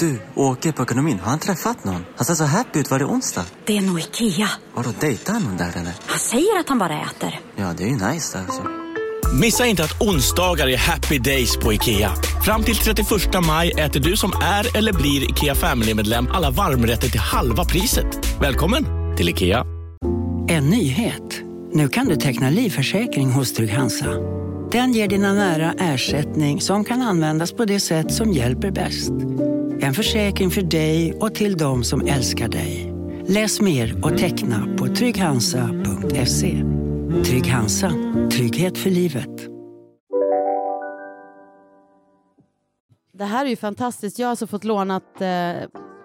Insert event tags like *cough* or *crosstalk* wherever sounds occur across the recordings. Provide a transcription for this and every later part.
Du, åker på ekonomin. Har han träffat någon? Han ser så happy ut. Var det onsdag? Det är nog Ikea. Har du dejtar han någon där eller? Han säger att han bara äter. Ja, det är ju nice alltså. Missa inte att onsdagar är happy days på IKEA. Fram till 31 maj äter du som är eller blir IKEA Family-medlem alla varmrätter till halva priset. Välkommen till IKEA. En nyhet. Nu kan du teckna livförsäkring hos Trygg-Hansa. Den ger dina nära ersättning som kan användas på det sätt som hjälper bäst. En försäkring för dig och till de som älskar dig. Läs mer och teckna på trygghansa.se. Trygg Hansa. Trygghet för livet. Det här är ju fantastiskt. Jag har alltså fått lånat eh,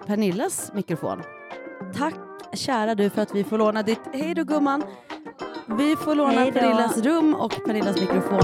Pernillas mikrofon. Tack kära du för att vi får låna ditt... Hej då gumman! Vi får låna. Pernillas rum och Pernillas mikrofon.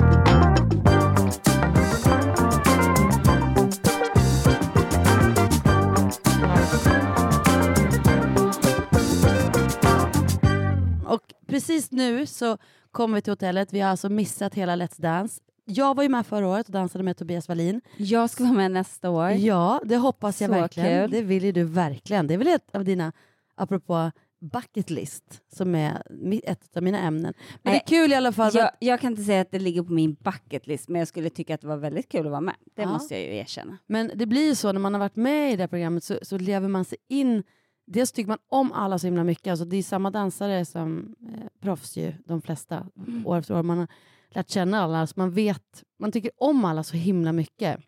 Och precis nu så kommer vi till hotellet. Vi har alltså missat hela Let's Dance. Jag var ju med förra året och dansade med Tobias Wallin. Jag ska vara med nästa år. Ja, det hoppas jag Så verkligen. kul. Det vill ju du verkligen. Det är väl ett av dina, apropå bucket list, som är ett av mina ämnen. Men Nej, det är kul i alla fall. Jag, jag kan inte säga att det ligger på min bucket list, men jag skulle tycka att det var väldigt kul att vara med. Det Ja. måste jag ju erkänna. Men det blir ju så när man har varit med i det här programmet så, så lever man sig in. Dels tycker man om alla så himla mycket. Alltså det är samma dansare som eh, proffs ju, de flesta, år efter år. Man har lärt känna alla, så man vet, man tycker om alla så himla mycket.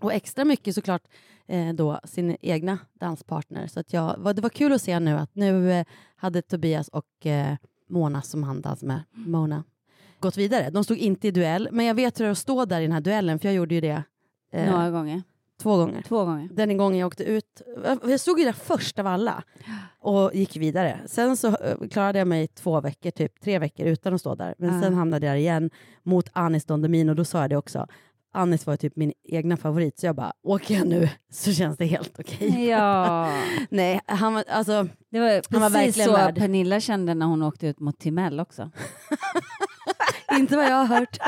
Och extra mycket såklart eh, då sin egna danspartner. Så att jag, det var kul att se nu att nu eh, hade Tobias och eh, Mona som han dansade med, Mona, gått vidare. De stod inte i duell, men jag vet hur det är att stå där i den här duellen, för jag gjorde ju det eh, Några gånger. Två gånger. Två gånger. Den gången jag åkte ut, jag stod ju där först av alla och gick vidare. Sen så eh, klarade jag mig två veckor, typ tre veckor utan att stå där. Men Ah. sen hamnade jag där igen mot Anis Don Demino och då sa jag det också. Anis var typ min egna favorit så jag bara, åker jag nu *laughs* så känns det helt okej. Ja, *laughs* Nej, han var, alltså, det var Han var precis verkligen så värd. Pernilla kände när hon åkte ut mot Timell också. *laughs* inte vad jag har hört.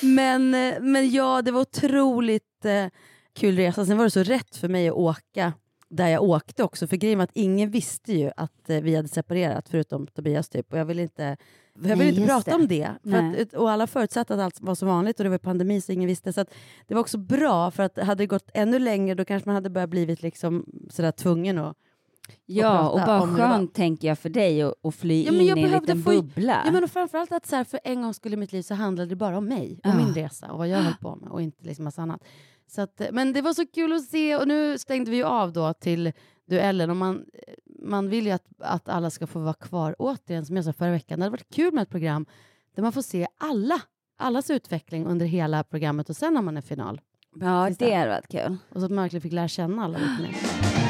Men, men ja, det var otroligt eh, kul resa. Sen var det så rätt för mig att åka där jag åkte också. För grejen var att ingen visste ju att eh, vi hade separerat förutom Tobias typ. Och jag ville inte, jag ville Nej, inte prata det. om det. Att, och alla förutsatte att allt var som vanligt och det var pandemi så ingen visste. Så det var också bra för att hade det gått ännu längre då kanske man hade börjat blivit liksom sådär tvungen att Ja, och prata bara skönt tänker jag för dig att att fly Ja, men in i en liten få- bubbla. Ja, men och framförallt att så här, för en gång skulle i mitt liv så handlade det bara om mig och Ja. min resa och vad jag höll på med och inte liksom massa annat. Så att, men det var så kul att se och nu stängde vi ju av då till duellen och man, man vill ju att, att alla ska få vara kvar återigen som jag sa förra veckan. Det hade varit kul med ett program där man får se alla, allas utveckling under hela programmet och sen när man är final. ja, Sista. det hade varit kul. Och så att man verkligen fick lära känna alla lite mer.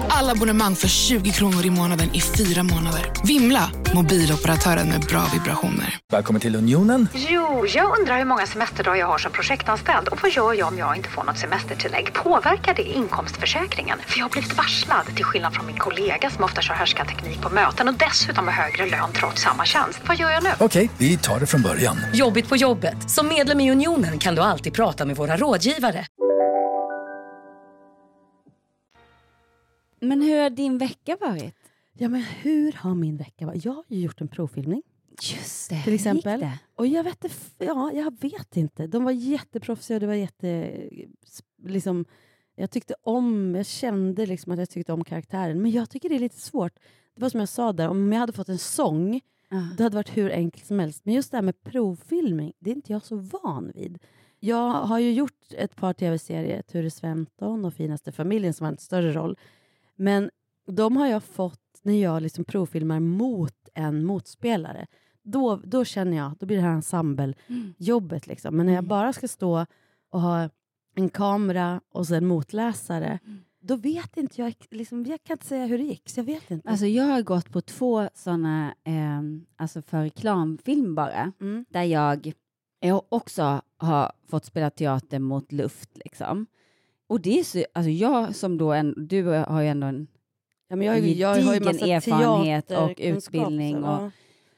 Alla abonnemang för 20 kronor i månaden i fyra månader. Vimla! Mobiloperatören med bra vibrationer. Välkommen till Unionen. Jo, jag undrar hur många semesterdagar jag har som projektanställd och vad gör jag om jag inte får något semestertillägg? Påverkar det inkomstförsäkringen? För jag har blivit varslad, till skillnad från min kollega som ofta kör härskarteknik på möten och dessutom har högre lön trots samma tjänst. Vad gör jag nu? Okej, vi tar det från början. Jobbigt på jobbet. Som medlem i Unionen kan du alltid prata med våra rådgivare. Men hur har din vecka varit? Ja, men hur har min vecka varit? Jag har ju gjort en provfilmning. Just det, Till exempel. Det? Och jag vet, ja, jag vet inte. De var jätteproffsiga och det var jätte... Liksom, jag tyckte om, jag kände liksom att jag tyckte om karaktären. Men jag tycker det är lite svårt. Det var som jag sa där, om jag hade fått en sång, Ja. det hade varit hur enkelt som helst. Men just det här med provfilmning, det är inte jag så van vid. Jag har ju gjort ett par tv-serier, Ture Sventon och Finaste familjen som har en större roll. Men de har jag fått när jag liksom provfilmar mot en motspelare. Då, då känner jag, då blir det här ensemblejobbet. Liksom. Men när jag bara ska stå och ha en kamera och så en motläsare. Då vet inte jag, liksom, jag kan inte säga hur det gick, så jag vet inte. Alltså jag har gått på två sådana, eh, alltså för reklamfilm bara, Mm. där jag, jag också har fått spela teater mot luft liksom. Och det är så, alltså jag som då, en, du har ju ändå en ja, men jag, ju- jag har ju gedigen erfarenhet och utbildning och- ja.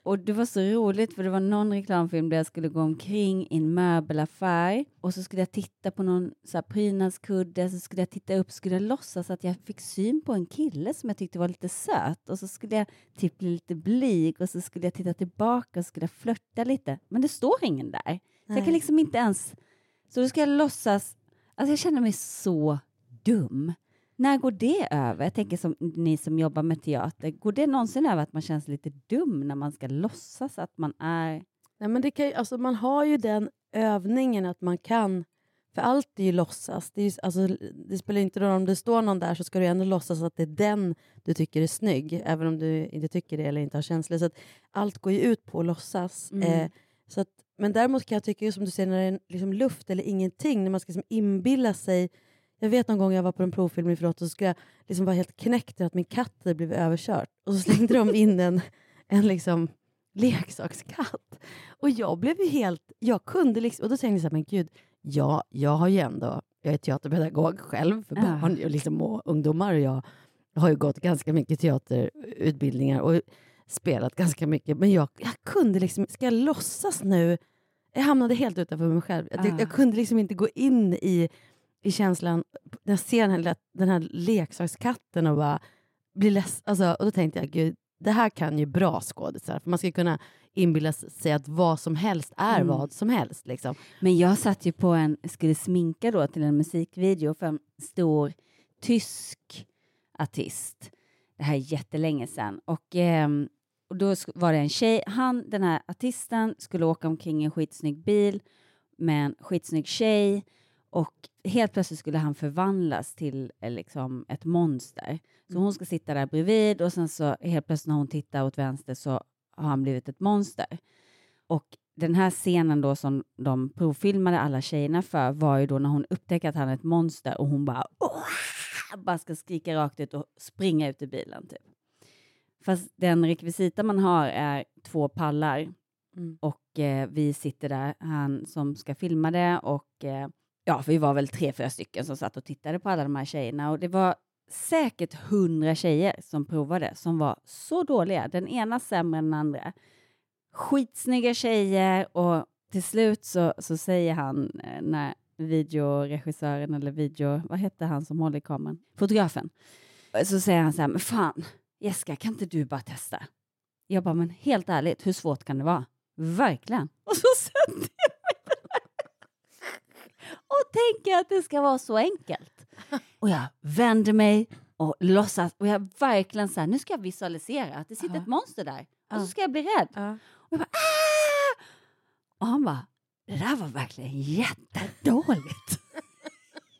Och det var så roligt för det var någon reklamfilm där jag skulle gå omkring i en möbelaffär och så skulle jag titta på någon så här prydnadskudde, så skulle jag titta upp, skulle jag låtsas att jag fick syn på en kille som jag tyckte var lite söt och så skulle jag typ bli lite blyg och så skulle jag titta tillbaka och skulle jag flörta lite. Men det står ingen där. Så jag kan liksom inte ens... Så då ska jag låtsas... Alltså jag känner mig så dum. När går det över? Jag tänker som ni som jobbar med teater, går det någonsin över att man känns lite dum när man ska låtsas att man är... Nej, men det kan, ju- alltså, man har ju den övningen att man kan, för allt är ju låtsas. Det, är ju, alltså, det spelar inte roll om det står någon där så ska du ändå låtsas att det är den du tycker är snygg, även om du inte tycker det eller inte har känslor. Så allt går ju ut på att låtsas. Mm. Eh, så att, men däremot kan jag tycka, som du säger, när det är liksom luft eller ingenting, när man ska liksom inbilla sig jag vet någon gång jag var på en provfilm i förlåt och så skulle jag liksom vara helt knäckt att min katt hade blivit överkörd. Och så slängde de in en, en liksom leksakskatt. Och jag blev ju helt... Jag kunde liksom... Och då tänkte jag så här, men gud, ja, jag har ju ändå... Jag är teaterpedagog själv för barn och, liksom, och ungdomar och jag har ju gått ganska mycket teaterutbildningar och spelat ganska mycket. Men jag, jag kunde liksom... Ska jag låtsas nu? Jag hamnade helt utanför mig själv. Jag, Ah. jag kunde liksom inte gå in i, i känslan när jag ser den här, den här leksakskatten och bara bli ledsen. Alltså, och då tänkte jag, gud, det här kan ju bra skådisar. För man ska kunna inbilla sig att vad som helst är Mm. vad som helst. Liksom. Men jag satt ju på en, skulle sminka då till en musikvideo för en stor tysk artist. Det här är jättelänge sedan. Och, ehm, och då var det en tjej, han, den här artisten skulle åka omkring i en skitsnygg bil med en skitsnygg tjej och helt plötsligt skulle han förvandlas till eh, liksom ett monster. Så hon ska sitta där bredvid och sen så helt plötsligt när hon tittar åt vänster så har han blivit ett monster. Och den här scenen då som de provfilmade alla tjejerna för var ju då när hon upptäcker att han är ett monster och hon bara, "Åh!" Bara ska skrika rakt ut och springa ut ur bilen. Typ. Fast den rekvisita man har är två pallar Mm. och eh, vi sitter där, han som ska filma det och eh, ja, vi var väl tre, fyra stycken som satt och tittade på alla de här tjejerna och det var säkert hundra tjejer som provade som var så dåliga, den ena sämre än den andra. Skitsnygga tjejer och till slut så, så säger han eh, när videoregissören eller video, vad hette han som håller i kameran? Fotografen. Så säger han så här, men fan, Jessica, kan inte du bara testa? Jag bara, men helt ärligt, hur svårt kan det vara? Verkligen. *laughs* Och så sätter jag mig och tänker att det ska vara så enkelt. Och jag vänder mig och låtsas, och jag verkligen så här, nu ska jag visualisera att det sitter Ja. ett monster där. Och Ja. så ska jag bli rädd. Ja. Och jag bara, "Ah!" Och han bara, det där var verkligen jättedåligt. *laughs*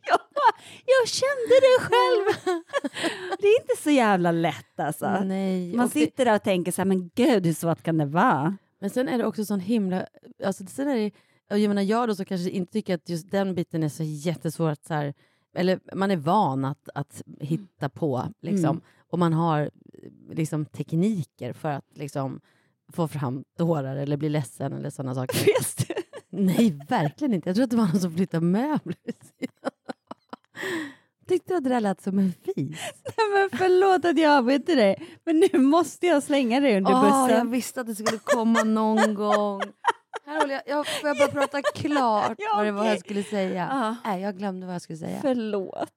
jag, bara, jag kände det själv. *laughs* det är inte så jävla lätt alltså. Nej. Man och det- sitter där och tänker så här, men gud hur svårt kan det vara? Men sen är det också sån himla... Alltså, sen är det, jag menar jag då så kanske inte tycker att just den biten är så jättesvår att så här, eller man är van att, att hitta på liksom. Mm. Och man har liksom tekniker för att liksom få fram tårar eller bli ledsen eller sådana saker. *laughs* Du? Nej, verkligen inte. Jag tror att det var någon som flyttade möbler. Tyckte du att det där lät som en fis? Nej, men förlåt att jag avbryter dig, men nu måste jag slänga dig under jag bussen. visste att det skulle komma någon gång. Här håller jag, jag, får jag bara prata klart Ja, vad det var okej. jag skulle säga? Ja. Nej, jag glömde vad jag skulle säga. Förlåt.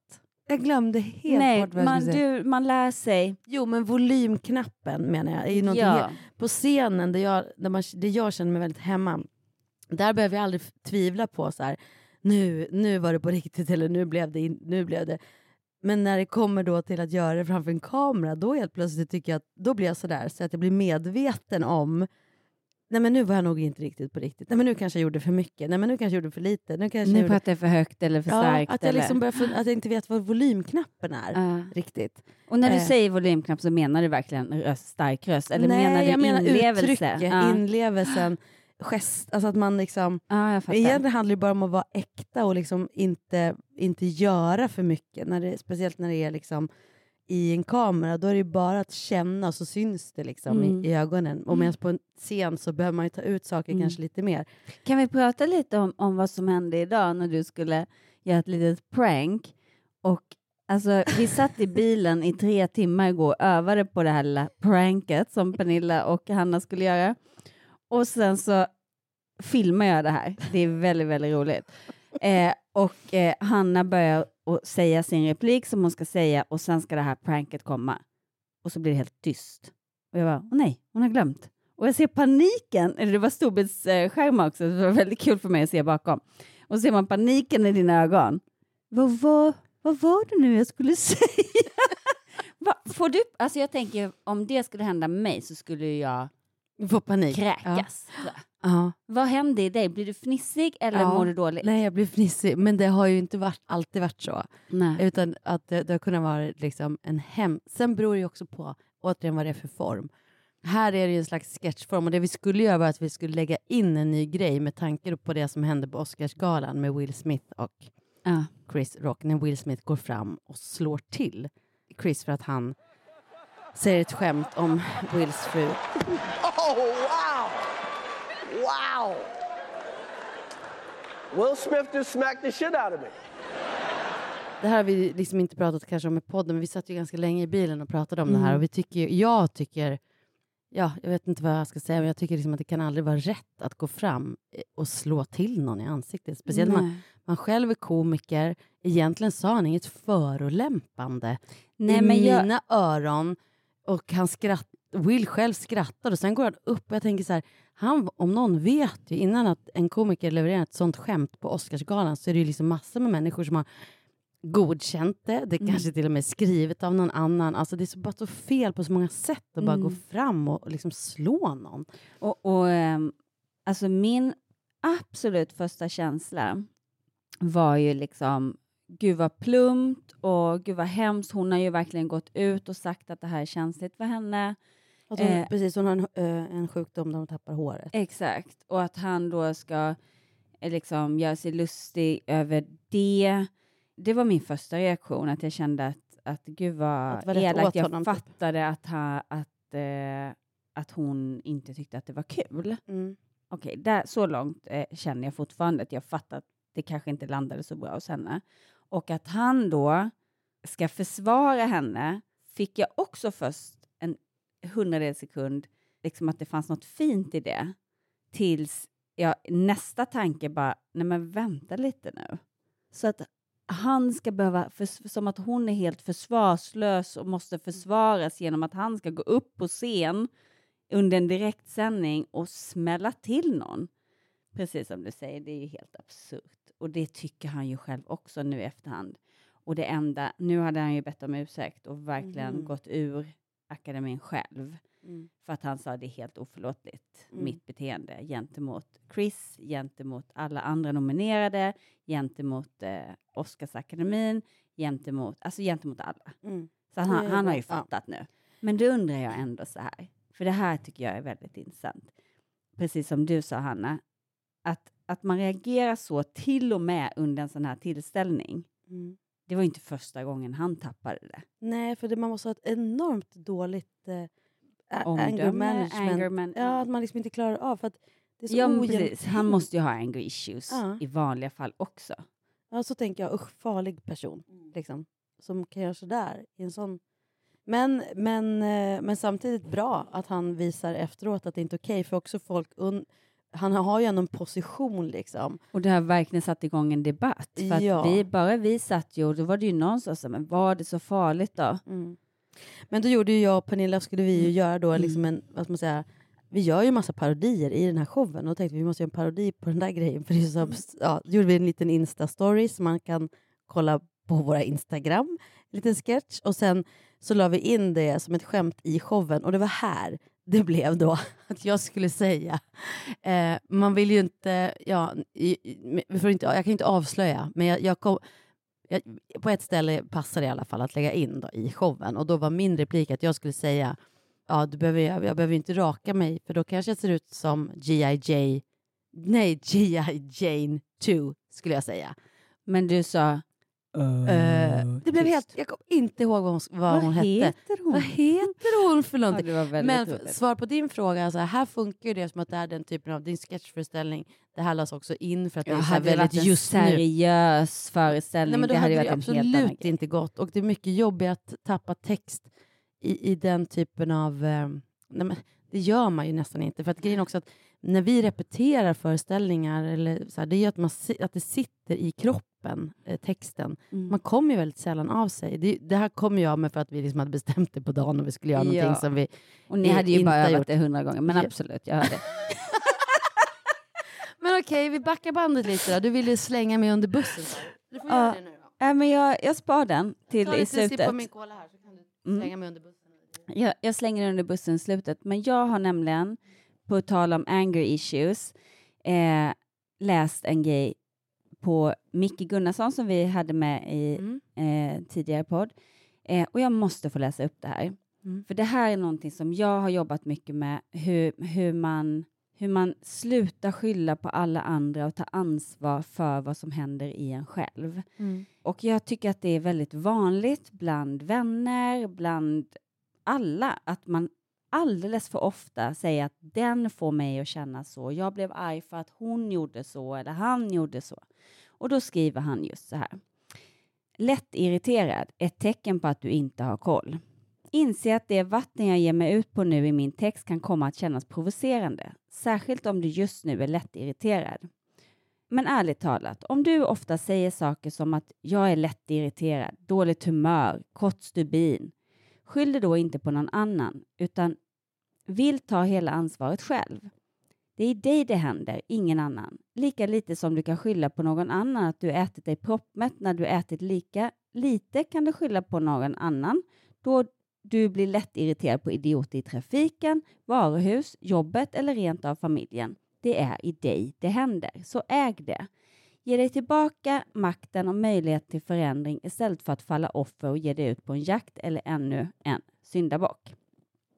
Jag glömde helt Nej, bort vad jag man, skulle säga. du, man lär sig. Jo, men volymknappen menar jag. Är ju Ja. helt, på scenen, där jag, där man, där jag känner mig väldigt hemma, där behöver jag aldrig tvivla på så här, nu, nu var det på *laughs* riktigt eller nu blev det, in, nu blev det. Men när det kommer då till att göra det framför en kamera, då helt plötsligt tycker jag att, då blir jag sådär så att jag blir medveten om Nej men nu var jag nog inte riktigt på riktigt. Nej men nu kanske jag gjorde för mycket. Nej men nu kanske jag gjorde för lite. Nu kanske jag Nu gjorde... pratar jag för högt eller för ja, starkt. att jag, eller? liksom fun- att jag inte vet vad volymknappen är Ja. riktigt. Och när du Eh. säger volymknapp så menar du verkligen röst, stark röst? Eller Nej, menar du jag menar inlevelse? uttrycket, Ja. inlevelsen. Gest, alltså att man liksom... Fattar. Egentligen handlar det bara om att vara äkta och liksom inte, inte göra för mycket. När det, speciellt när det är liksom i en kamera, då är det bara att känna och så syns det liksom Mm. i, i ögonen. Och Mm. medan på en scen så behöver man ju ta ut saker Mm. kanske lite mer. Kan vi prata lite om, om vad som hände idag när du skulle göra ett litet prank? Och alltså, vi satt i bilen i tre timmar igår och övade på det här lilla pranket som Pernilla och Hanna skulle göra. Och sen så filmar jag det här. Det är väldigt, väldigt roligt. Eh, och eh, Hanna börjar säga sin replik som hon ska säga och sen ska det här pranket komma. Och så blir det helt tyst. Och jag bara, åh nej, hon har glömt. Och jag ser paniken, eller det var storbildsskärm också, så det var väldigt kul för mig att se bakom. Och så ser man paniken i dina ögon. Vad var, vad var det nu jag skulle *laughs* säga? Va, får du, alltså jag tänker, om det skulle hända mig så skulle jag Få panik. kräkas. Ja. Vad hände i dig? Blir du fnissig eller Ja. mår du dåligt? Nej, jag blir fnissig. Men det har ju inte varit, alltid varit så. Nej. Utan att det, det har kunnat vara liksom en hem... Sen beror det ju också på återigen vad det är för form. Här är det ju en slags sketchform och det vi skulle göra var att vi skulle lägga in en ny grej med tanke på det som hände på Oscarsgalan med Will Smith och Ja. Chris Rock när Will Smith går fram och slår till Chris för att han säger ett skämt om Wills fru. *laughs* Oh, wow. Wow. Will Smith just smacked the shit out of me. Det här har vi liksom inte pratat kanske om i podden, men vi satt ju ganska länge i bilen och pratade om det här Mm. och vi tycker, jag tycker, ja, jag vet inte vad jag ska säga, men jag tycker liksom att det kan aldrig vara rätt att gå fram eh, och slå till någon i ansiktet. Speciellt när man, man själv är komiker. Egentligen sa han inget förolämpande Nej, i men jag- mina öron och han skratt, Will själv skrattar och sen går han upp och jag tänker så här, han om någon vet ju innan att en komiker levererar ett sånt skämt på Oscarsgalan så är det ju liksom massor med människor som har godkänt det, det Mm. kanske till och med är skrivet av någon annan. Alltså det är så, bara så fel på så många sätt att bara gå Mm. fram och, liksom slå någon. Och, och ehm, alltså min absolut första känsla var ju liksom gud vad plumpt och gud vad hemskt. Hon har ju verkligen gått ut och sagt att det här är känsligt för henne. Att hon, Eh. precis, hon har en, eh, en sjukdom där hon tappar håret. Exakt. Och att han då ska eh, liksom göra sig lustig över det. Det var min första reaktion, att jag kände att, att gud vad Att elakt. Jag honom, typ. fattade att, ha, att, eh, att hon inte tyckte att det var kul. Mm. Okej, där, så långt eh, känner jag fortfarande att jag fattar att det kanske inte landade så bra hos henne. Och att han då ska försvara henne fick jag också först hundradels sekund, liksom att det fanns något fint i det. Tills jag nästa tanke bara, nej men vänta lite nu. Så att han ska behöva, för, som att hon är helt försvarslös och måste försvaras genom att han ska gå upp på scen under en direktsändning och smälla till någon. Precis som du säger, det är ju helt absurt. Och det tycker han ju själv också nu i efterhand. Och det enda, nu hade han ju bett om ursäkt och verkligen Mhm. gått ur akademin själv. Mm. För att han sa det är helt oförlåtligt, Mm. mitt beteende gentemot Chris, gentemot alla andra nominerade, gentemot eh, Oscarsakademin, gentemot, alltså gentemot alla. Mm. Så han, är han har ju bra. Ja. fattat nu. Men då undrar jag ändå så här, för det här tycker jag är väldigt intressant. Precis som du sa Hanna, att, att man reagerar så till och med under en sån här tillställning. Mm. Det var ju inte första gången han tappade det. Nej, för det, man måste ha ett enormt dåligt eh, a- anger Omdöme, management. anger man- ja, att man liksom inte klarar av. För att det är så Ja, precis. Han måste ju ha anger issues Ja. i vanliga fall också. Ja, så tänker jag, usch, farlig person. Mm. Liksom, som kan göra sådär i en sån... Men, men, eh, men samtidigt bra att han visar efteråt att det inte är okej, för också folk... Un... Han har ju ändå en position liksom. Och det har verkligen satt igång en debatt. För att Ja. vi, bara vi satt ju och då var det ju någon som sa, men var det så farligt då? Mm. Men då gjorde ju jag och Pernilla, skulle vi ju göra då liksom en, vad man säga, vi gör ju massa parodier i den här showen och då tänkte vi vi måste göra en parodi på den där grejen. För det är så, abs- ja, då gjorde vi en liten Insta-story som man kan kolla på våra Instagram, en liten sketch. Och sen så la vi in det som ett skämt i showen och det var här det blev då *laughs* att jag skulle säga, eh, man vill ju inte, ja, vi får inte jag kan ju inte avslöja, men jag, jag kom, jag, på ett ställe passade det i alla fall att lägga in då, i showen och då var min replik att jag skulle säga ja, du behöver, jag, jag behöver inte raka mig för då kanske jag ser ut som G.I. *laughs* Jane, Nej, G.I. Jane 2 skulle jag säga. Men du sa... Eh, det blev helt, jag kommer inte ihåg vad hon, vad Vad hon hette. heter hon? Vad heter hon för Ja, någonting? väldigt Men roligt. svar på din fråga, alltså, här funkar ju det som att det är den typen av din sketchföreställning. Det här lades också in för att det är hade väldigt en just nu. seriös föreställning. Nej, men då det hade hade varit det en absolut inte gått. Och det är mycket jobbigt att tappa text i, i den typen av... Eh, nej, men det gör man ju nästan inte. För att grejen också att när vi repeterar föreställningar, eller så här, det gör att, man, att det sitter i kroppen, eh, texten. Mm. Man kommer ju väldigt sällan av sig. Det, det här kommer jag med för att vi liksom hade bestämt det på dagen och vi skulle göra Ja. någonting som vi Och ni hade ju inte bara övat gjort. det hundra gånger. Men Ja. absolut, jag hörde. *laughs* Men okej, vi backar bandet lite då. Du ville slänga mig under bussen. Du får göra det nu då. Äh, men jag, jag spar den till Ta i slutet. på min cola här så kan du Mm. slänga mig under bussen. Jag, jag slänger den under bussen i slutet. Men jag har nämligen, på tal om anger issues, eh, läst en grej på Micke Gunnarsson som vi hade med i Mm. eh, tidigare podd. Eh, och jag måste få läsa upp det här. Mm. För det här är någonting som jag har jobbat mycket med, hur, hur, man, hur man slutar skylla på alla andra och ta ansvar för vad som händer i en själv. Mm. Och jag tycker att det är väldigt vanligt bland vänner, bland alla, att man alldeles för ofta säga att den får mig att känna så. Jag blev arg för att hon gjorde så eller han gjorde så. Och då skriver han just så här. Lätt irriterad, ett tecken på att du inte har koll. Inse att det vatten jag ger mig ut på nu i min text kan komma att kännas provocerande, särskilt om du just nu är lätt irriterad. Men ärligt talat, om du ofta säger saker som att jag är lätt irriterad, dåligt humör, kort stubin, skyll det då inte på någon annan, utan vill ta hela ansvaret själv. Det är i dig det händer, ingen annan. Lika lite som du kan skylla på någon annan att du ätit dig proppmätt när du ätit lika lite kan du skylla på någon annan då du blir lätt irriterad på idioter i trafiken, varuhus, jobbet eller rent av familjen. Det är i dig det händer, så äg det. Ge dig tillbaka makten och möjlighet till förändring istället för att falla offer och ge dig ut på en jakt eller ännu en syndabock.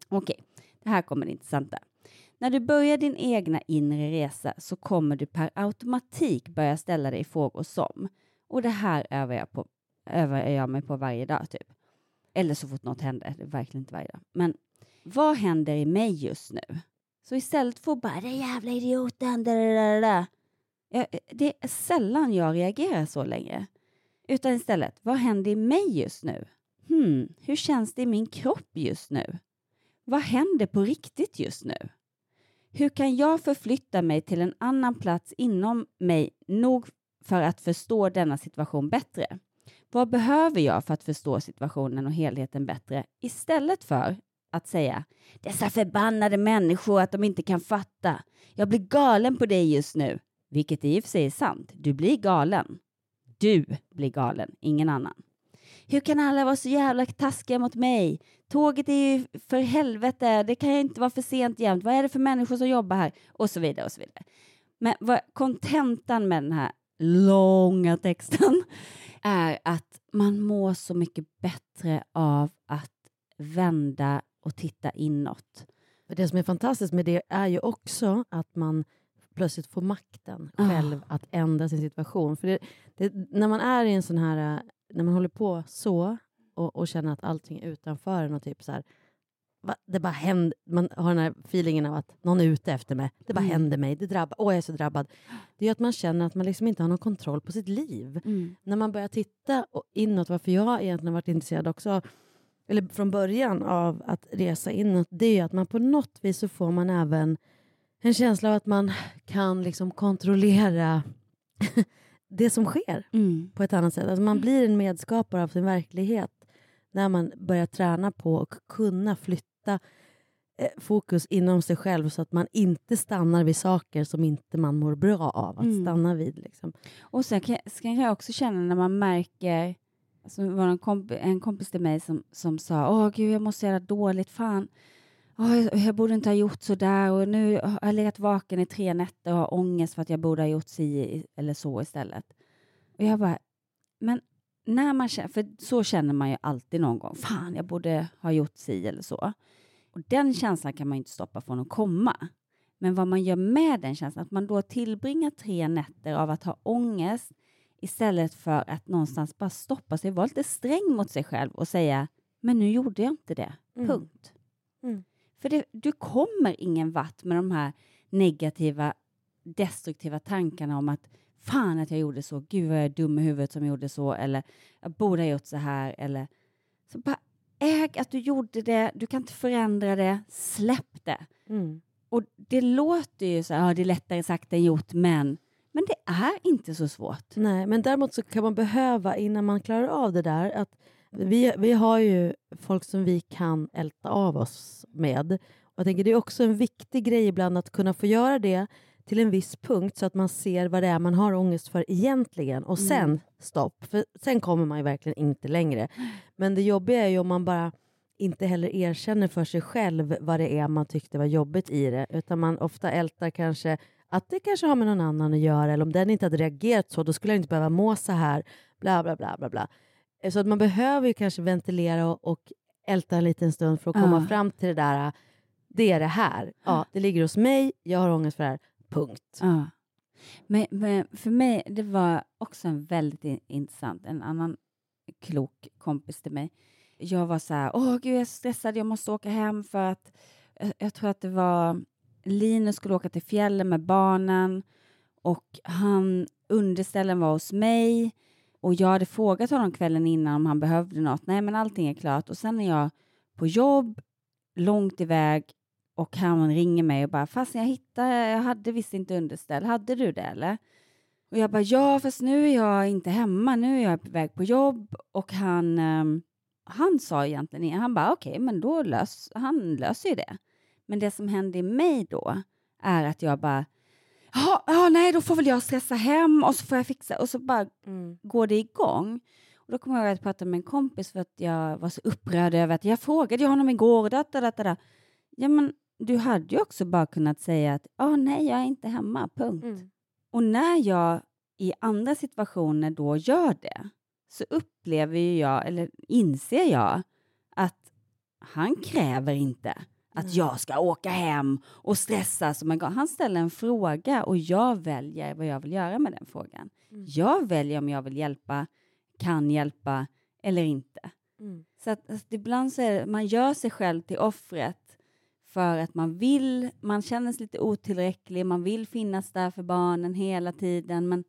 Okej, det här kommer det intressanta. När du börjar din egna inre resa så kommer du per automatik börja ställa dig frågor som, och det här övar jag, på, övar jag mig på varje dag typ. Eller så fort något händer, det är verkligen inte varje dag. Men vad händer i mig just nu? Så istället för att bara den jävla idioten, da, da, da, da det är sällan jag reagerar så länge. Utan istället, vad händer i mig just nu? Hmm, hur känns det i min kropp just nu? Vad händer på riktigt just nu? Hur kan jag förflytta mig till en annan plats inom mig nog för att förstå denna situation bättre? Vad behöver jag för att förstå situationen och helheten bättre? Istället för att säga dessa förbannade människor att de inte kan fatta. Jag blir galen på dig just nu. Vilket i och för sig är sant. Du blir galen. Du blir galen, ingen annan. Hur kan alla vara så jävla taskiga mot mig? Tåget är ju för helvete, det kan ju inte vara för sent jämt. Vad är det för människor som jobbar här? Och så vidare och så vidare. Men vad kontentan med den här långa texten *laughs* är att man mår så mycket bättre av att vända och titta inåt. Det som är fantastiskt med det är ju också att man plötsligt får makten Ah. själv att ändra sin situation. För det, det, när man är i en sån här, när man håller på så och, och känner att allting är utanför en och typ så här, va, det bara händer, man har den här feelingen av att någon är ute efter mig. Det bara Mm. händer mig, det drabbar, åh jag är så drabbad. Det är att man känner att man liksom inte har någon kontroll på sitt liv. När man börjar titta inåt, varför jag egentligen varit intresserad också eller från början av att resa inåt, det är att man på något vis så får man även en känsla av att man kan liksom kontrollera *laughs* det som sker Mm. på ett annat sätt. Alltså man blir en medskapare av sin verklighet när man börjar träna på att kunna flytta eh, fokus inom sig själv så att man inte stannar vid saker som inte man mår bra av att Mm. stanna vid. Liksom. Och sen kan, sen kan jag också känna när man märker, alltså var en, komp en kompis till mig som, som sa, åh gud jag mår så jävla dåligt, fan, åh, jag, borde inte ha gjort så där och nu har jag legat vaken i tre nätter och har ångest för att jag borde ha gjort si eller så istället. Och jag bara, men när man känner, för så känner man ju alltid någon gång, fan jag borde ha gjort si eller så. Och den känslan kan man inte stoppa från att komma. Men vad man gör med den känslan, att man då tillbringar tre nätter av att ha ångest istället för att någonstans bara stoppa sig, vara lite sträng mot sig själv och säga men nu gjorde jag inte det, Mm. punkt. Mm. För det, du kommer ingen vart med de här negativa, destruktiva tankarna om att fan att jag gjorde så, gud vad jag är dum i huvudet som gjorde så, eller jag borde ha gjort så här, eller så bara äg att du gjorde det, du kan inte förändra det, släpp det. Mm. Och det låter ju så här, ja, det är lättare sagt än gjort, men, men det är inte så svårt. Nej, men däremot så kan man behöva, innan man klarar av det där, att vi, vi har ju folk som vi kan älta av oss med. Och jag tänker Det är också en viktig grej ibland att kunna få göra det till en viss punkt så att man ser vad det är man har ångest för egentligen. Och sen Mm. stopp, för sen kommer man ju verkligen inte längre. Men det jobbiga är ju om man bara inte heller erkänner för sig själv vad det är man tyckte var jobbigt i det, utan man ofta ältar kanske att det kanske har med någon annan att göra, eller om den inte hade reagerat så, då skulle jag inte behöva må så här, bla bla bla bla bla. Eh, Så att man behöver ju kanske ventilera och, och älta en liten stund för att komma Ja. fram till det där, det är det här, ja, det ligger hos mig, jag har ångest för det här, punkt. Ja. Men, men för mig, det var också en väldigt in- intressant, en annan klok kompis till mig. Jag var så här, åh gud jag är stressad, jag måste åka hem för att jag, jag tror att det var Linus skulle åka till fjällen med barnen och han, underställen var hos mig och jag hade frågat honom kvällen innan om han behövde något. Nej, men allting är klart. Och sen är jag på jobb, långt iväg och han ringer mig och bara, fast jag hittade, jag hade visst inte underställ, hade du det eller? Och jag bara, ja fast nu är jag inte hemma, nu är jag på väg på jobb och han, um, han sa egentligen han bara okej, men då lös, han löser ju det. Men det som hände i mig då är att jag bara, ja, nej då får väl jag stressa hem och så får jag fixa och så bara går det igång. Och då kommer jag ihåg att jag pratade med en kompis för att jag var så upprörd över att jag frågade honom igår, da, da, da. Ja men du hade ju också bara kunnat säga att ja nej jag är inte hemma, punkt. Mm. Och när jag i andra situationer då gör det så upplever ju jag, eller inser jag, att han kräver inte att jag ska åka hem och stressa som en gång. Han ställer en fråga och jag väljer vad jag vill göra med den frågan. Jag väljer om jag vill hjälpa, kan hjälpa eller inte. Mm. Så att, att ibland så är det, man gör sig själv till offret för att man vill, man känner sig lite otillräcklig, man vill finnas där för barnen hela tiden, men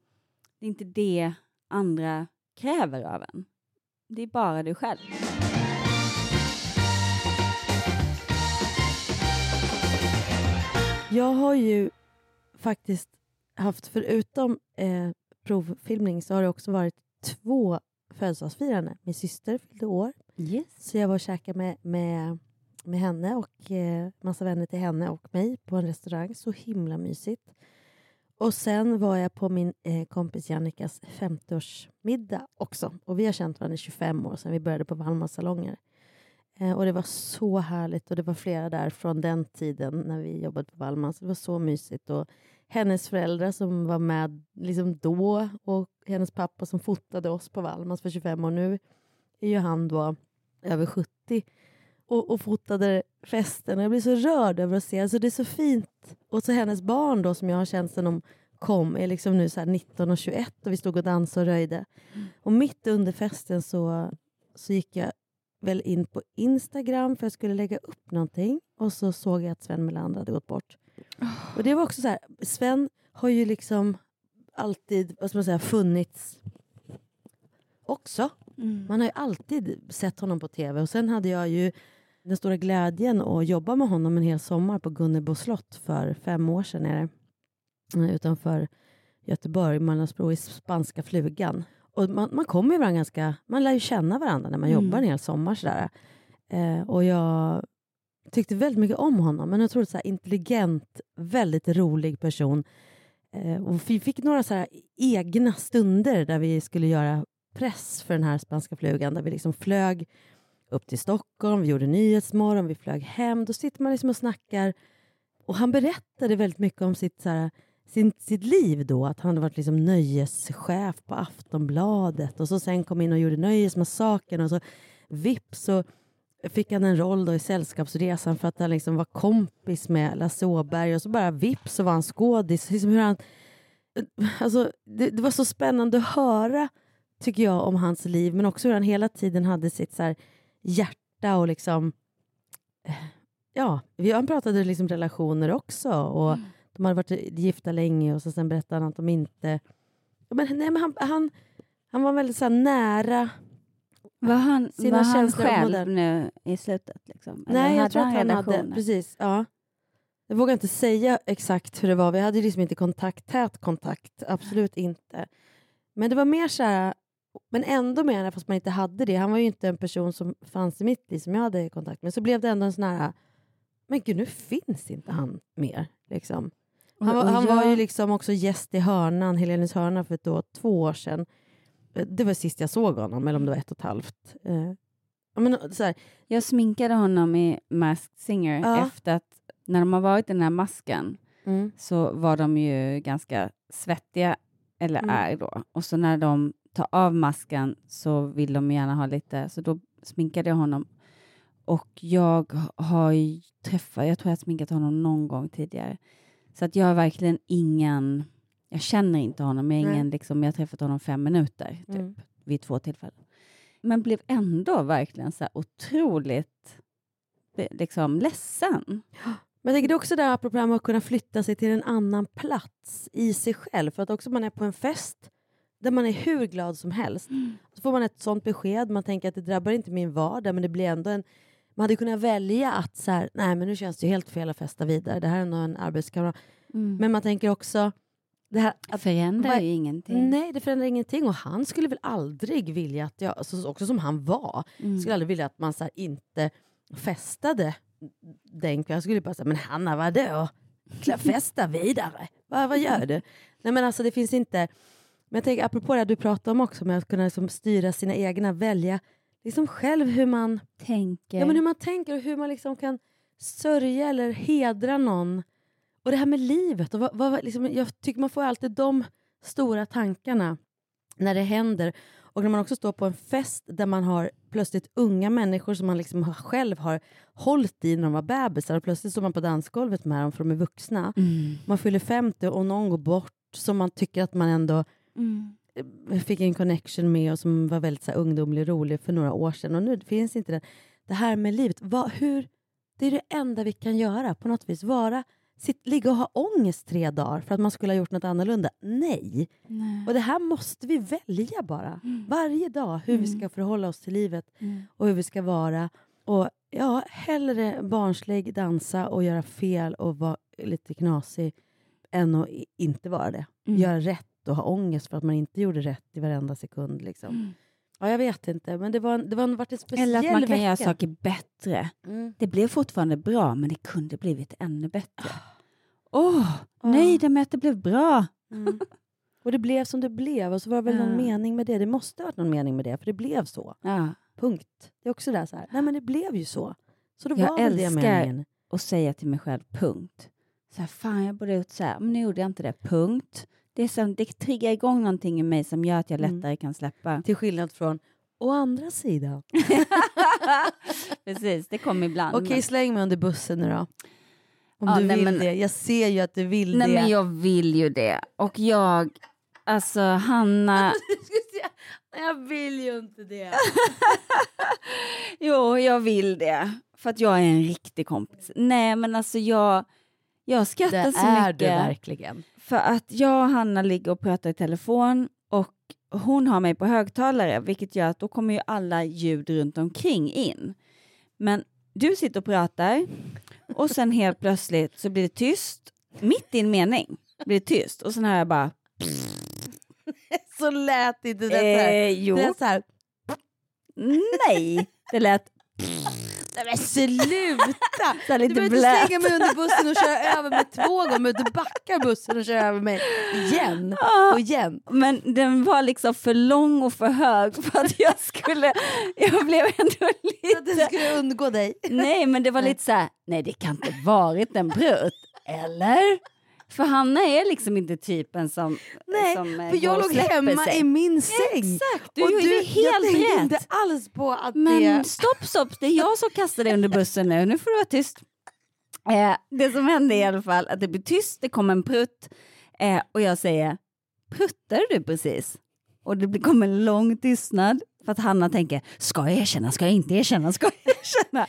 det är inte det andra kräver av en. Det är bara du själv. Jag har ju faktiskt haft, förutom eh, provfilmning, så har det också varit två födelsedagsfirande. Min syster fyllde år, Yes. så jag var och käkade med, med, med henne och eh, massa vänner till henne och mig på en restaurang. Så himla mysigt. Och sen var jag på min eh, kompis Jannikas 50-årsmiddag också. Och vi har känt varandra i 25 år sedan vi började på Valmas salonger. Eh, och det var så härligt och det var flera där från den tiden när vi jobbade på Wallmans. Det var så mysigt. Och hennes föräldrar som var med liksom då och hennes pappa som fotade oss på Wallmans för 25 år. Nu är ju han då över 70 och, och fotade festen. Jag blir så rörd över att se. Alltså det är så fint. Och så hennes barn då som jag har känt sedan de kom är liksom nu så här 19 och 21 och vi stod och dansade och röjde. Och mitt under festen så, så gick jag väl in på Instagram för jag skulle lägga upp någonting och så såg jag att Sven Melander hade gått bort. Och det var också så här, Sven har ju liksom alltid vad ska man säga, funnits också. Man har ju alltid sett honom på tv och sen hade jag ju den stora glädjen att jobba med honom en hel sommar på Gunnebo slott för fem år sedan är det. Eh, utanför Göteborg, Mölndalsbro i Spanska flugan. Och man, man kommer ju varandra ganska, man lär ju känna varandra när man Mm. jobbar en hel sommar sådär. Eh, och jag tyckte väldigt mycket om honom, men jag tror att så intelligent, väldigt rolig person. Eh, och vi fick några så egna stunder där vi skulle göra press för den här spanska flugan, där vi liksom flög upp till Stockholm, vi gjorde Nyhetsmorgon, vi flög hem. Då sitter man liksom och snackar. Och han berättade väldigt mycket om sitt, så här, sin, sitt liv då, att han hade varit liksom nöjeschef på Aftonbladet och så sen kom in och gjorde Nöjesmassakern och så vips så fick han en roll då i Sällskapsresan för att han liksom var kompis med Lasse Åberg och så bara vips så var han skådis. Liksom hur han, alltså, det, det var så spännande att höra tycker jag om hans liv men också hur han hela tiden hade sitt så här, hjärta och liksom eh, ja, han pratade liksom relationer också och Mm de hade varit gifta länge och så sen berättade han att de inte men, nej, men han, han, han var väldigt så här, nära Var han, sina var han själv nu i slutet? Liksom? Nej, jag tror att han hade... Precis, ja. Jag vågar inte säga exakt hur det var. Vi hade liksom inte kontakt, tät kontakt. Absolut inte. Men det var mer så här... Men ändå mer, fast man inte hade det. Han var ju inte en person som fanns i mitt liv som jag hade kontakt med. Så blev det ändå en sån här... Men gud, nu finns inte han mer. Liksom. Han, var, han var ju jag- liksom också gäst i hörnan, Helenes hörna för år, två år sedan. Eh, Det var sist jag såg honom, eller om det var ett och ett halvt. Eh, ja, men, så här, Jag sminkade honom i Masked Singer Ja. efter att när de har varit i den här masken mm. så var de ju ganska svettiga, eller Mm. är då. Och så när de tar av masken så vill de gärna ha lite, så då sminkade jag honom. Och jag har träffat, jag tror jag har sminkat honom någon gång tidigare. Så att jag har verkligen ingen, jag känner inte honom, jag, ingen, liksom, jag har träffat honom fem minuter typ, Mm. vid två tillfällen. Men blev ändå verkligen så här otroligt be- liksom, ledsen. *gasps* Men jag tänker det är också där apropå det här med att kunna flytta sig till en annan plats i sig själv. För att också man är på en fest där man är hur glad som helst. Så får man ett sånt besked, man tänker att det drabbar inte min vardag men det blir ändå en... Man hade kunnat välja att så här, nej men nu känns det ju helt fel att festa vidare. Det här är nog en arbetskamrat. Men man tänker också... Det här, att, Förändrar vad- ju ingenting. Nej, det förändrar ingenting. Och han skulle väl aldrig vilja att jag, alltså, också som han var, Mm. skulle aldrig vilja att man så här, inte festade den. Jag skulle bara säga, men Hanna vadå? Festa vidare. Vad, vad gör du? Nej men alltså det finns inte... Men jag tänker apropå det du pratade om också med att kunna liksom styra sina egna, välja liksom själv hur man Tänker. Ja, men hur man tänker och hur man liksom kan sörja eller hedra någon. Och det här med livet. Och vad, vad, liksom, jag tycker man får alltid de stora tankarna när det händer. Och när man också står på en fest där man har plötsligt unga människor som man liksom själv har hållit i när de var bebisar och plötsligt står man på dansgolvet med dem för de är vuxna. Mm. Man fyller 50 och någon går bort som man tycker att man ändå Mm. Eh, fick en connection med och som var väldigt så här, ungdomlig och rolig för några år sedan. Och nu finns inte det. Det här med livet, vad, hur, det är det enda vi kan göra på något vis. Vara, sitt, ligga och ha ångest tre dagar för att man skulle ha gjort något annorlunda. Nej. Nej. Och det här måste vi välja bara. Varje dag hur vi ska förhålla oss till livet Mm. och hur vi ska vara. Och ja, hellre barnslig, dansa och göra fel och vara lite knasig än att inte vara det. Mm. Göra rätt och ha ångest för att man inte gjorde rätt i varenda sekund. Liksom. Mm. Ja, jag vet inte, men det var, en- det var en, varit en speciell Eller att man kan vecka. göra saker bättre. Mm. Det blev fortfarande bra, men det kunde blivit ännu bättre. Ah. Åh, nöjda med att det blev bra. Mm. Och det blev som det blev och så var det väl någon Ja. mening med det. Det måste ha varit någon mening med det, för det blev så. Ja. Punkt. Det är också där så här, nej men det blev ju så. Så då Jag var väl det älskar- meningen. Och säga till mig själv, punkt. Så här, fan, jag borde ha gjort så här, men nu gjorde jag inte det, punkt. Det, är som, det triggar igång någonting i mig som gör att jag Mm. lättare kan släppa. Till skillnad från å andra sidan. *laughs* Precis, det kom ibland. Okej, men- släng mig under bussen nu då. Om Ja, du nej, vill men- det. Jag ser ju att du vill Nej, det. men jag vill ju det. Och jag, alltså Hanna, *laughs* Jag vill ju inte det. *laughs* jo, jag vill det. För att jag är en riktig kompis. Nej, men alltså jag, jag skrattar Det så är mycket. du verkligen. För att jag och Hanna ligger och pratar i telefon och hon har mig på högtalare, vilket gör att då kommer ju alla ljud runt omkring in. Men du sitter och pratar och sen helt plötsligt så blir det tyst, mitt i en mening blir det tyst och sen hör jag bara *laughs* Så lät inte det. så här. eh, jo, Det är så här. nej, det lät Nej men sluta! *laughs* så Du lite behöver inte slänga mig under bussen och köra över mig två gånger. Du backar bussen och kör över mig igen Ja. och igen. Men den var liksom för lång och för hög för att jag skulle, jag blev ändå För att den lite skulle undgå dig. Nej, men det var lite så här, nej det kan inte varit en brut, eller? För Hanna är liksom inte typen som Nej, som, eh, för jag låg hemma sig. i min säng. Exakt, du Och gjorde jag helt tänkte rätt. inte alls på att Men det... stopp, stopp, det är jag som kastar dig under bussen nu. Nu får du vara tyst. Eh, det som hände i alla fall att det blir tyst, det kommer en prutt eh, och jag säger pruttar du precis? Och det kommer en lång tystnad för att Hanna tänker ska jag erkänna, ska jag inte erkänna, ska jag erkänna?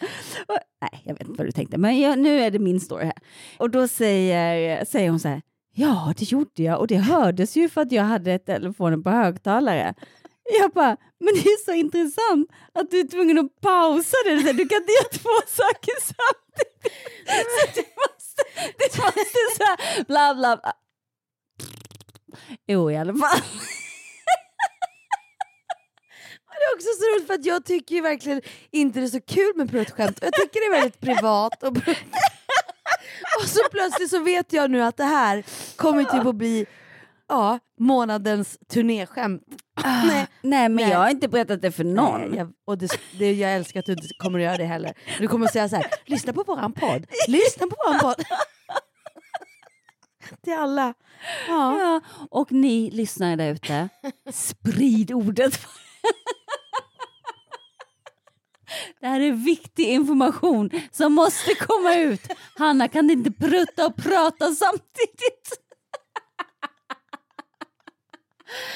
Och, nej, jag vet inte vad du tänkte, men jag, nu är det min story här. Och då säger, säger hon så här, ja det gjorde jag och det hördes ju för att jag hade telefonen på högtalare. Jag bara, men det är så intressant att du är tvungen att pausa det. Du kan inte göra två saker samtidigt. *laughs* Så du måste, du måste så här, bla bla bla. Jo, i alla fall. Det är också så roligt för att jag tycker ju verkligen inte det är så kul med pruttskämt. Jag tycker det är väldigt privat. Och, *laughs* och så plötsligt så vet jag nu att det här kommer typ att bli ja, månadens turnéskämt. Nej, Nej, men Nej. jag har inte berättat det för någon. Nej, jag, och det, det, jag älskar att du inte kommer att göra det heller. Du kommer att säga så här, lyssna på våran podd. Lyssna på våran podd. *laughs* Till alla. Ja. Ja, och ni lyssnare där ute, sprid ordet. Det här är viktig information som måste komma ut. Hanna kan inte prutta och prata samtidigt.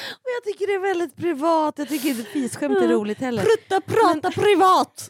Och jag tycker det är väldigt privat. Jag tycker inte fisskämt är roligt heller. Prutta, prata privat.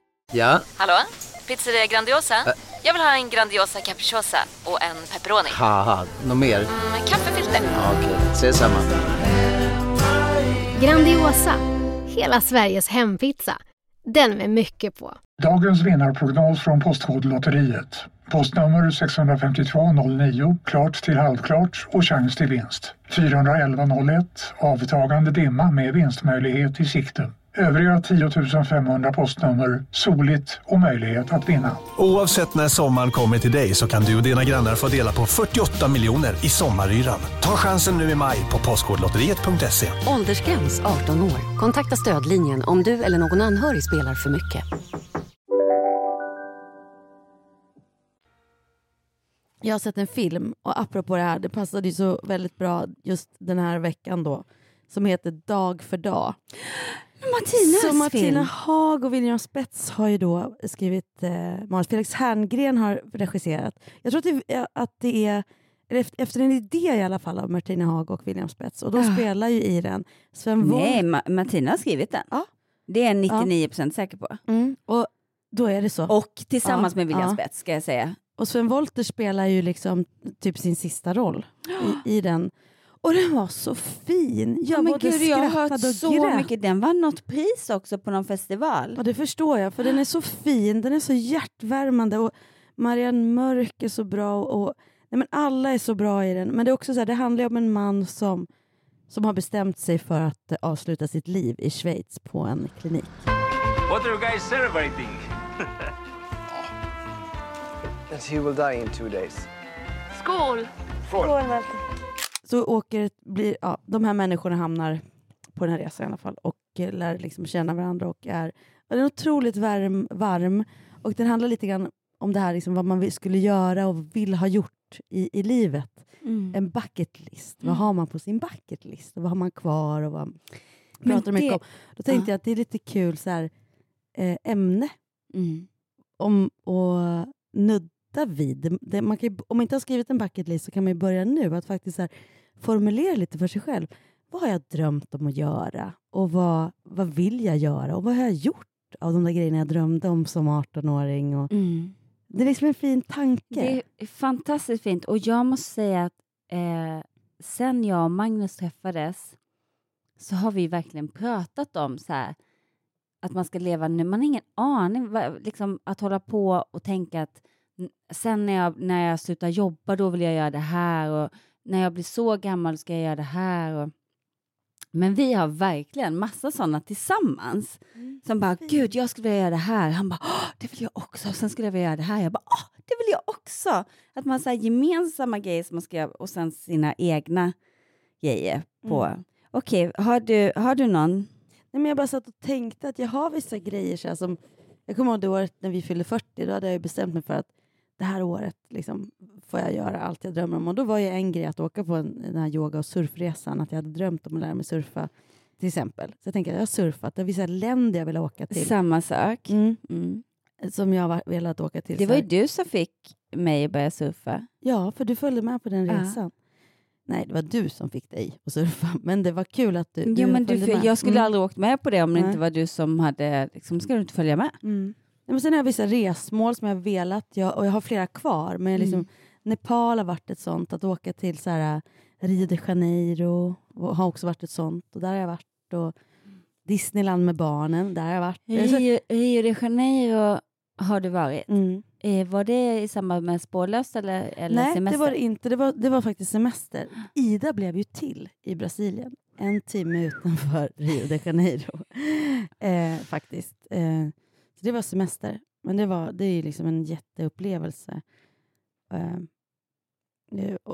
Ja? Hallå? Pizzeria Grandiosa? Jag vill ha en Grandiosa capriciosa och en pepperoni. Haha, något mer? Med kaffefilter. Ja, Okej, ses samma. Grandiosa, hela Sveriges hempizza. Den med mycket på. Dagens vinnarprognos från Postkodlotteriet. Postnummer 65209, klart till halvklart och chans till vinst. 41101, avtagande dimma med vinstmöjlighet i sikte. Övriga 10 500 postnummer, soligt och möjlighet att vinna. Oavsett när sommaren kommer till dig så kan du och dina grannar få dela på 48 miljoner i sommaryran. Ta chansen nu i maj på Postkodlotteriet.se. Åldersgräns 18 år. Kontakta stödlinjen om du eller någon anhörig spelar för mycket. Jag har sett en film, och apropå det här, det passade ju så väldigt bra just den här veckan då, som heter Dag för dag. Martinas Så Martina film. Haag och William Spets har ju då skrivit eh, manus. Felix Herngren har regisserat. Jag tror att det, att det är efter, en idé i alla fall av Martina Haag och William Spets. Och de Ah. spelar ju i den Sven. Nej, Ma- Martina har skrivit den. Ja. Det är jag 99% säker på. Mm, och då är det så. Och tillsammans Ja, med William ja. Spets ska jag säga. Och Sven Wollter spelar ju liksom typ sin sista roll i, i den. Och den var så fin. Jag Ja, men både gud, jag har hört skrattade och så grät. mycket. Den vann något pris också på någon festival. Ja, det förstår jag, för den är så fin, den är så hjärtvärmande och Marianne Mörk är så bra och, nej, men alla är så bra i den. Men det är också så här, det handlar ju om en man som, som har bestämt sig för att eh, avsluta sitt liv i Schweiz på en klinik. What are you guys celebrating? *laughs* That he will die in two days. Skål! Så åker, blir, ja, de här människorna hamnar på den här resan i alla fall och eh, lär liksom känna varandra och är, ja, är otroligt varm, varm och den handlar lite grann om det här liksom, vad man skulle göra och vill ha gjort i, i livet. Mm. En bucket list. Vad Mm. har man på sin bucket list? Och vad har man kvar? Och vad pratar mycket det- om. Då tänkte Ja. jag att det är lite kul så här, eh, ämne Mm. om att nudda vid. Det, det, man kan ju, om man inte har skrivit en bucket list så kan man ju börja nu att faktiskt här, formulera lite för sig själv. Vad har jag drömt om att göra? Och vad, vad vill jag göra? Och vad har jag gjort av de där grejerna jag drömde om som 18-åring? Och, Mm. Det är liksom en fin tanke. Det är fantastiskt fint och jag måste säga att eh, sen jag och Magnus träffades så har vi verkligen pratat om så här, att man ska leva nu. Man har ingen aning. Liksom, att hålla på och tänka att sen när jag, när jag slutar jobba, då vill jag göra det här. Och när jag blir så gammal ska jag göra det här. Och... Men vi har verkligen massa sådana tillsammans. Som bara, gud, jag skulle vilja göra det här. Han bara, "Åh, det vill jag också. Och sen skulle jag vilja göra det här. Jag bara, det vill jag också. Att man har gemensamma grejer som man ska göra och sen sina egna grejer på. Mm. Okej, har, du, har du någon? Nej, men jag bara satt och tänkte att jag har vissa grejer så här, som... Jag kommer ihåg det året när vi fyllde 40, då hade jag bestämt mig för att det här året liksom, får jag göra allt jag drömmer om. Och då var ju en grej att åka på en, den här yoga och surfresan, att jag hade drömt om att lära mig surfa till exempel. Så jag tänker att jag har surfat, det är vissa länder jag vill åka till. Samma sak. Mm. Som jag har velat åka till. Det var ju du som fick mig att börja surfa. Ja, för du följde med på den resan. Nej, det var du som fick dig att surfa. *laughs* Men det var kul att du, Jo, men du, med. jag skulle Mm. aldrig åkt med på det om det inte var du som hade, liksom, ska du inte följa med? Mm. Men sen har jag vissa resmål som jag har velat, jag, och jag har flera kvar. Men liksom, Mm. Nepal har varit ett sånt, att åka till så här, Rio de Janeiro och har också varit ett sånt. Och där har jag varit. Och Disneyland med barnen, där har jag varit. Så- Rio, Rio de Janeiro har du varit. Mm. Eh, var det i samband med spårlöst eller, eller Nej, semester? det var det inte. Det var, det var faktiskt semester. Ida blev ju till i Brasilien. En timme utanför Rio de Janeiro. *laughs* eh, faktiskt. Eh, det var semester. Men det, var, det är liksom en jätteupplevelse.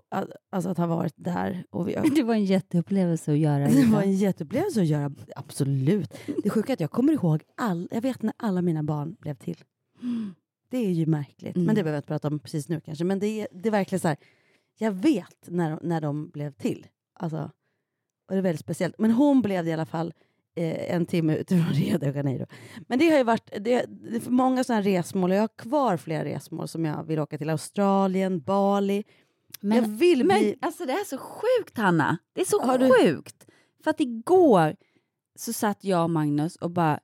A- alltså att ha varit där. Och vi, *laughs* Det var en jätteupplevelse att göra. *laughs* det var en jätteupplevelse att göra, absolut. Det sjuka är att jag kommer ihåg, all, jag vet när alla mina barn blev till. Det är ju märkligt, Mm. men det behöver jag inte prata om precis nu kanske. Men det är, det är verkligen så här, jag vet när, när de blev till. Alltså, och det är väldigt speciellt. Men hon blev det i alla fall en timme utifrån *laughs* Rio de Janeiro. Men det har ju varit det, det är många sådana resmål, och jag har kvar flera resmål som jag vill åka till. Australien, Bali. Men, jag vill men bli... alltså det är så sjukt Hanna. Det är så Har du- sjukt. För att igår så satt jag och Magnus och bara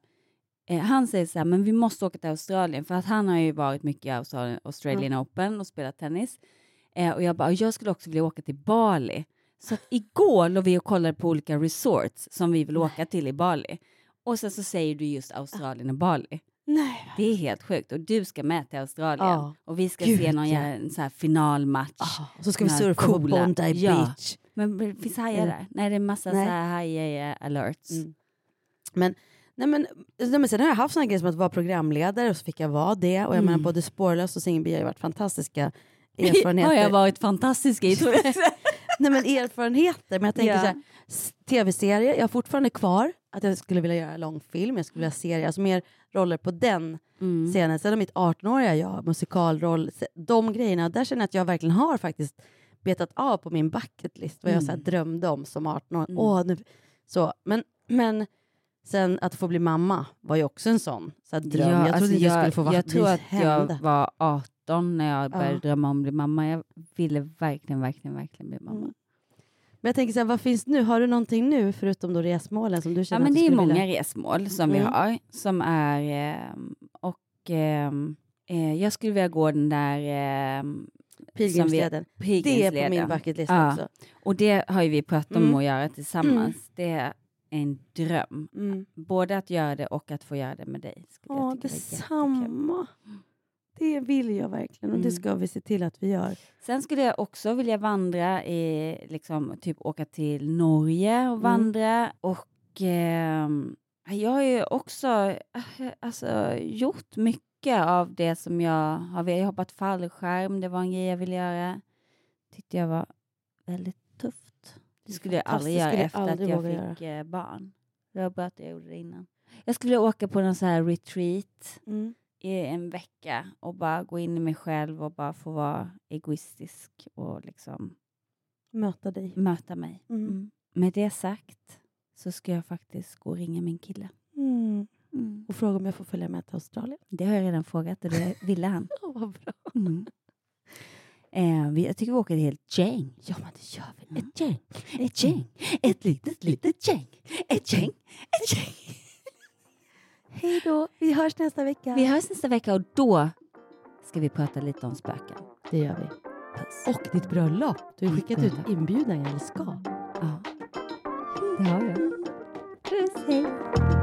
eh, han säger så här, men vi måste åka till Australien för att han har ju varit mycket i Australien, Australian Open och spelat tennis. Eh, och jag bara, jag skulle också vilja åka till Bali. Så att igår låg vi och kollade på olika resorts som vi vill åka till i Bali. Och sen så säger du just Australien och Bali. Nej. Det är helt sjukt. Och du ska med till Australien. Ja. Och vi ska Gud, se någon ja. en så här finalmatch. och så ska vi surfa på Bondi Beach. Men finns hajar Mm. där? Nej, det är massa Nej. så här haj-alerts. Mm. Men, nej men, nej men sen har jag haft såna grejer som att vara programledare och så fick jag vara det. Och jag Mm. menar både Spårlöst och Singelby har ju varit fantastiska *laughs* erfarenheter. har jag varit fantastisk i. *laughs* tror jag. Nej men erfarenheter. Men jag tänker så här, s- tv-serier, jag har fortfarande kvar att jag skulle vilja göra långfilm, jag skulle vilja serie, alltså mer roller på den Mm. scenen. Sen har mitt 18-åriga jag, musikalroll, de grejerna, där känner jag att jag verkligen har faktiskt betat av på min bucket list vad jag så Mm. drömde om som 18-åring. Mm. Åh, nu, så, men, men sen att få bli mamma var ju också en sån så dröm. jag trodde alltså inte jag skulle få vara jag tror att hända. jag var 18 när jag började Ja. drömma om att bli mamma. Jag ville verkligen, verkligen, verkligen bli mamma. Mm. Men jag tänker så här, vad finns nu? Har du någonting nu förutom då resmålen som du Ja, känner men att det du är många vilja? resmål som vi Mm. har. Som är, ehm, och ehm, eh, jag skulle vilja gå den där ehm, Pilgrimsleden. vi- Det är på min bucket list också. Och det har ju vi pratat om Mm. att göra tillsammans. Det är en dröm. Mm. Både att göra det och att få göra det med dig. Ja, detsamma. Det vill jag verkligen och det Mm. ska vi se till att vi gör. Sen skulle jag också vilja vandra, i, liksom, typ åka till Norge och Mm. vandra. Och ehm, jag har ju också eh, alltså, gjort mycket av det som jag har. Jag har hoppat fallskärm, det var en grej jag ville göra. Tyckte jag var väldigt. Det skulle jag aldrig göra skulle jag efter aldrig att jag fick eh, barn. Det var bra att jag gjorde det innan. Jag skulle åka på någon så här retreat Mm. i en vecka och bara gå in i mig själv och bara få vara egoistisk och liksom Möta dig. möta mig. Mm. Mm. Med det sagt så ska jag faktiskt gå och ringa min kille. Mm. Mm. Och fråga om jag får följa med till Australien. Det har jag redan frågat och det ville han. *laughs* Ja, vad bra. Eh, vi, jag tycker vi åker ett helt gäng. Ja, men det gör vi. Ett gäng, ett gäng, ett litet, litet gäng, ett gäng, ett gäng. Hej då. Vi hörs nästa vecka. Vi hörs nästa vecka och då ska vi prata lite om spöken. Det gör vi. Puss. Och ditt bröllop. Du har skickat ut inbjudan eller ska. Ja, det har jag. Puss, hej.